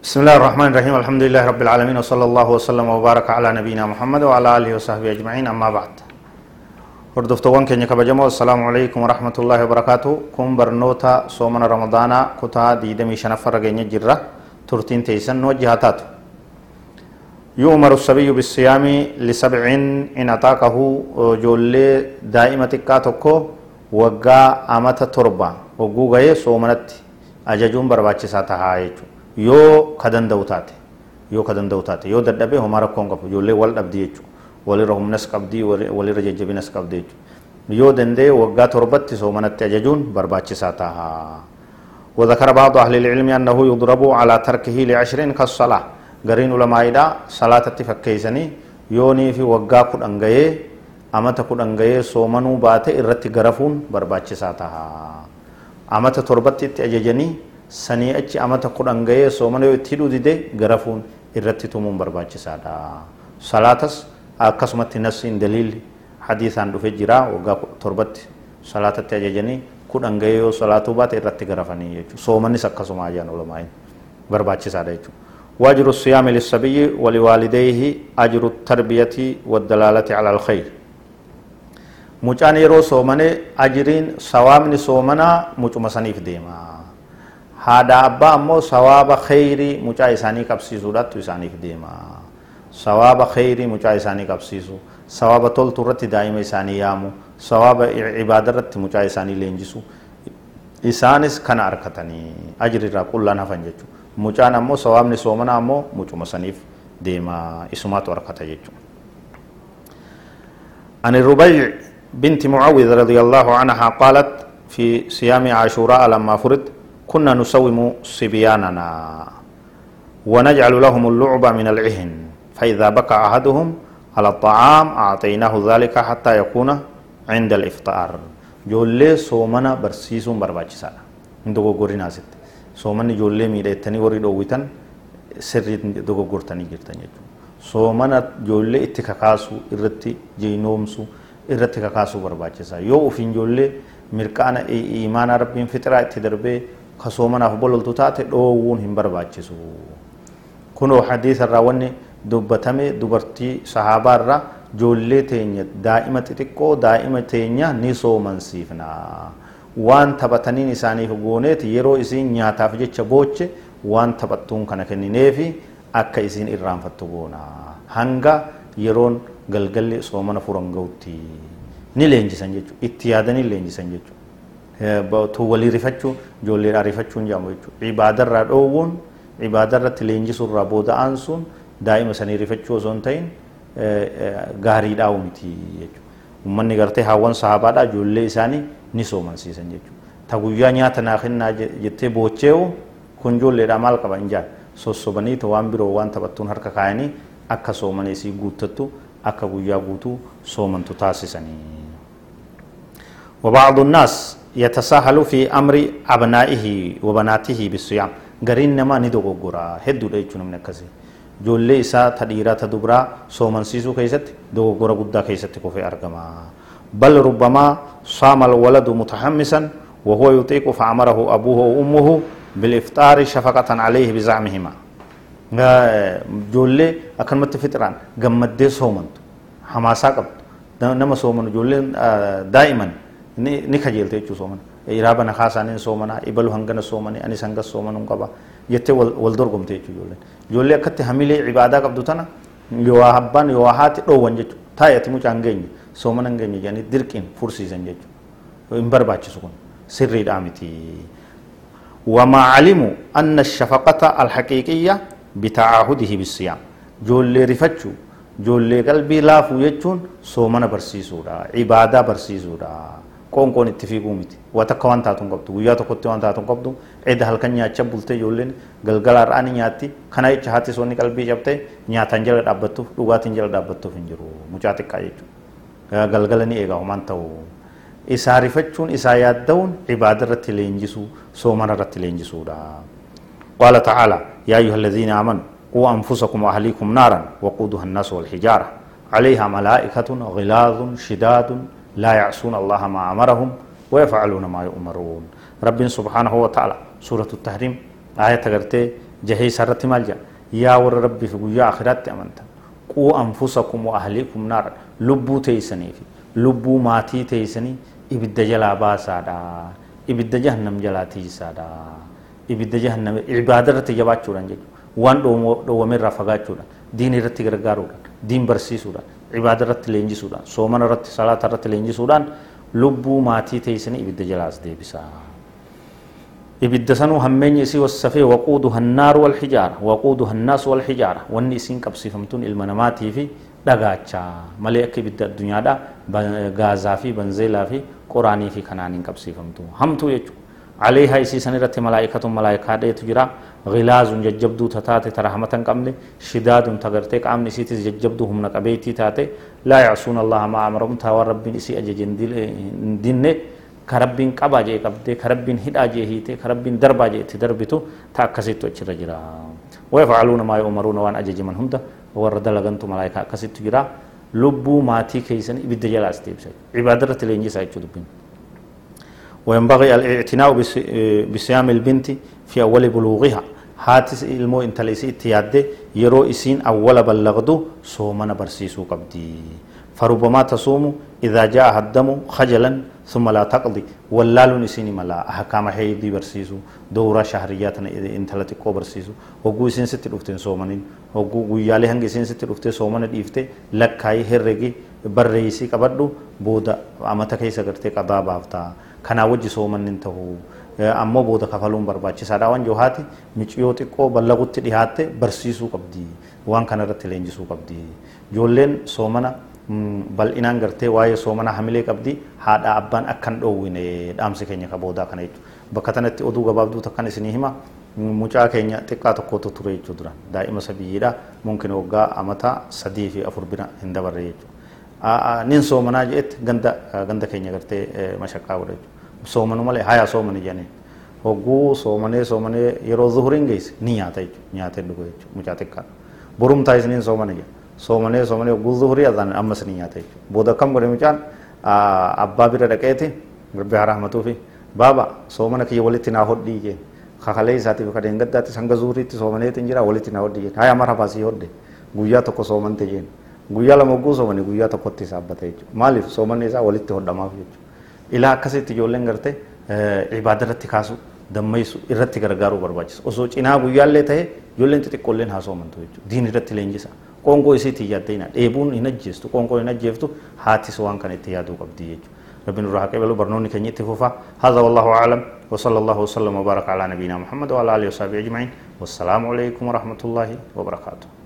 بسم الله الرحمن الرحيم الحمد لله رب العالمين وصلى الله وسلم وبارك على نبينا محمد وعلى آله وصحبه أجمعين أما بعد kabajamoo assalaamu alaikum warahmatullaahi wabarakaatu kun barnoota soomana ramadaanaa kutaa 25 farra geenya jirra. Turtiin teeysan nu wajji haa taatu يؤمر الصبي بالصيام لسبع إن أطاقه جولي دائمة كاتوكو وقا أمة تربة وقو غيه صومنت أججون برباچ ساتها يجو yoo ka danda'u taate yoo ka danda'u taate yoo dadhabe homaa rakkoon qabu ijoollee wal dhabdi jechuudha walirra humnas qabdi walirra jajjabinas qabdi jechuudha yoo danda'e waggaa torbatti soomanatti ajajuun barbaachisaa ta'a. وذكر بعض أهل العلم أنه يضرب على تركه لعشر كالصلاة قرين علماء إذا صلاة تفكيسني يوني في وقا كد أنغيه أمتا كد أنغيه سومنو باتي إرتي غرفون برباچ ساتها أمتا تربتي أججني sanii achi amata kudhan ga'ee soomana yoo itti hidhuu dide garafuun irratti tumuun barbaachisaadha. Salaatas akkasumatti nasiin daliilli hadiisaan dhufe jira waggaa torbatti salaatatti ajajanii kudhan ga'ee yoo salaatuu baate irratti garafanii jechuudha. Soomannis akkasuma ajaan ulamaa barbaachisaadha jechuudha. واجر الصيام للصبي ولوالديه أجر التربية والدلالة على الخير mucaan yeroo soomane ajiriin sawaabni soomanaa mucuma saniif deema haadha abbaa ammoo sawaaba kheyrii mucaa isaanii qabsiisuudhattu isaaniif deema sawaaba kheyrii mucaa isaanii qabsiisu sawaaba toltu irratti daa'ima isaanii yaamu sawaaba cibaada irratti mucaa isaanii leenjisu isaanis kana arkatanii ajrirraa qullaan hafan jechuudha mucaan ammoo sawaabni soomanaa ammoo mucuma saniif deema isumaatu arkata jechuudha عن الربيع بنت معوذ رضي الله عنها قالت في صيام عاشوراء لما فرد كنا نسوم صبياننا ونجعل لهم اللعب من العهن فإذا بكى أحدهم على الطعام أعطيناه ذلك حتى يكون عند الإفطار. جولي سومنا برسيسون برباچسا ندوغو غورينا ست سومني جولي ميدتني وري دوويتن سري دوغو غورتني جرتن يجو soomana ijoollee itti kakaasuu irratti jeynoomsuu irratti kakaasuu barbaachisaa yoo ufin ijoollee mirqaana imaana rabbiin fixraa itti darbee kasoomanaaf bololtu taate dhoowwuun hin barbaachisu. Kunoo hadiisa irraa wanni dubbatame dubartii sahaabaa irraa joollee teenya daa'ima xixiqqoo daa'ima teenya ni soomansiifna. Waan taphataniin isaaniif gooneeti yeroo isiin nyaataaf jecha booche waan taphattuun kana kennineefi akka isiin irraanfattu goona. Hanga yeroon galgalli soomana furan ga'utti ni leenjisan jechuudha. Itti yaadanii leenjisan jechuudha tu walii rifachuu ijoolleedhaa rifachuun jedhamu jechuudha ibaadarraa dhoowwuun ibaadarratti leenjisuurraa booda'aan sun daa'ima sanii rifachuu osoo hin ta'in gaariidhaa miti jechuudha uummanni gartee haawwan sahaabaadhaa ijoollee isaanii ni soomansiisan jechuudha ta guyyaa nyaata naa kennaa jettee boochee'u kun ijoolleedhaa maal qaban jaan sossobanii waan biroo waan taphattuun harka kaayanii akka soomanii isii guuttattu akka guyyaa guutuu soomantu taasisanii. وبعض الناس يتساهل في أمر أبنائه وبناته بالصيام. غرين نما ندوغو غورا هدو دايچون من كسي جولي إسا تديرا تدبرا. سومن سيسو كيست دوغو غورا قدا كيست كوفي أرغما بل ربما صام الولد متحمسا وهو يطيق فأمره أبوه وأمه بالإفطار شفقة عليه بزعمهما. جولي أكن متفطران غمدي سومنت حماسا قبط نما سومن جولي دائما. Ni kajeelte jechuu soomana iraaba nakaa isaaniin soomana ibalu hangana soomani anis hangas soomanuu qaba jettee wal dorgomte jechuu ijoolleen ijoollee akkatti hamilee ibaadaa qabdu tana yoo abbaan yoo haati dhoowwan jechuu taa'eeti mucaa hin geenye soomana hin geenye jedhanii dirqiin fursiisan jechuu hin barbaachisu kun sirriidhaa miti. وما علموا أن الشفقة الحقيقية بتعاهده بالصيام جولي رفتشو جولي قلبي لافو يجون سومنا برسيسودا عبادة برسيسودا fiiguu miti waa takka waan taatu hin qabdu guyyaa tokkotti waan taatu hin qabdu edda halkan nyaachaa bultee ijoolleen galgala har'aa ni nyaatti kana jecha haati soonni qalbii cabtee nyaataan jala dhaabbattuuf dhugaatiin jala dhaabbattuuf hin jiru mucaa xiqqaa jechuudha galgala ni eega homaan ta'u isaa rifachuun isaa yaadda'uun ibaada irratti leenjisuu soomana irratti leenjisuudha. قال تعالى يا أيها الذين آمنوا قوا أنفسكم وأهليكم نارا وقودها الناس والحجارة عليها ملائكة غلاظ شداد لا يعصون الله ما أمرهم ويفعلون ما يؤمرون رب سبحانه وتعالى سورة التحريم آية تغرتي جهي سرت مالجا يا ور ربي في قويا آخرات أمنتا قو أنفسكم وأهليكم نار لبو تيسني في لبو ماتي تيسني ibidda jalaa baasaadha ibidda jahannam jalaa tiisaadha ibidda jahannam ibaada irratti jabaachuudhaan jechuudha waan dhoowwame irraa fagaachuudhaan diin irratti gargaaruudhaan diin barsiisuudhaan ibaada irratti leenjisuudhaan soomana irratti salaata irratti leenjisuudhaan lubbuu maatii teessanii ibidda jalaas deebisaa. ibidda sanuu hammeenyi isii wassafee waquudu hannaaru wal hijaara waquudu hannaasu wal hijaara wanni isiin qabsiifamtuun ilma namaatii fi dhagaachaa malee akka ibidda addunyaadha gaazaa fi banzeelaa fi qoraanii fi kanaan hin qabsiifamtu hamtuu jechuudha عليها يسي سنرت ملائكة ملائكة ديت جرا غلاز ججبدو تتاتي ترحمة قمل شداد تغرتي قام نسيت ججبدو هم نقبيتي تاتي لا يعصون الله ما أمرهم تاور رب نسي أججن دين كربين قبا جي قبدي كربين هدا جي هيتي كربين دربا جي تدربتو تأكسيتو اچر جرا. ويفعلون ما يؤمرون وان أجج من هند ورد لغنتو ملائكة كسيتو جرا لبو ماتي كيسن إبدا جلا استيبسا عبادة لينجي سايتو دبين. وينبغي الاعتناء بصيام البنت في أول بلوغها. هاتس ilmoo intalisi itti yaadde yeroo isiin awwala ballagdu soomana barsiisuu qabdi فربما تصوم إذا جاء الدم خجلا ثم لا تقضي. واللال نسيني ملا أحكام حيدي برسيسو دورة شهريات إنت لا تقو برسيسو. وقو سين ست رفتين سومنين وقو قيالي هنگي سين ست رفتين سومن ديفته لكاي هرغي برئيسي قبدو بودا أمتا كيسا کرتے قضا بافتا كنا وجه سومن انتهو ammoo booda kafaluun barbaachisaadha waan johaati micciyoo xiqqoo ballagutti dhihaatte barsiisuu qabdi waan kana irratti leenjisuu qabdi ijoolleen soomana bal'inaan gartee waa'ee soomana hamilee qabdi haadha abbaan akkan dhoowwine dhaamsi keenya ka boodaa kana jechuudha. Bakka kanatti oduu gabaabduu takkan isinii hima mucaa keenya xiqqaa tokkotu ture jechuu dura daa'ima sabiyyiidha mumkin waggaa amata sadii fi afur bira hin dabarre jechuudha. Nin soomanaa jedhetti ganda ganda keenya gartee mashaqqaa godha jechuudha. Soomanu malee hayaa soomani jedhanii. Hogguu soomanee soomanee yeroo zuhuriin geesse ni nyaata jechuudha. Nyaatee dhugu jechuudha mucaa xiqqaa. Borumtaa isiniin soomana jedha. soomane soomane guutuu horii azaan ammas ni nyaata jechuudha. Booda akkam godhe mucaan abbaa bira dhaqeeti rabbi haa rahmatuufi baaba soomana kiyya walitti naa hodhii jeen kakalee isaatiif kadheen gaddaatti sanga zuuriitti soomaneetiin jira walitti naa hodhii jeen haya mara baasii hodhe guyyaa tokko soomante jeen guyyaa lama oguu soomane guyyaa tokkotti saabbata jechuudha. Maaliif soomanni isaa walitti hodhamaaf jechuudha. Ilaa akkasitti ijoolleen gartee ibaada irratti kaasu dammaysu irratti gargaaruu barbaachisa. Osoo cinaa guyyaallee ta'e ijoolleen xixiqqoolleen haa soomantu jechuudha. Diin irratti leenjisa. qoonqoo isiitii yaaddayna dheebuun hin ajjeestu qoonqoo hin ajjeeftu haatis waan kana itti yaaduu qabdi jechuudha ربنا نروح قبل برنوني كان يتفوفا هذا والله أعلم وصلى الله وسلم وبارك على نبينا محمد وعلى آله وصحبه أجمعين والسلام عليكم ورحمة الله وبركاته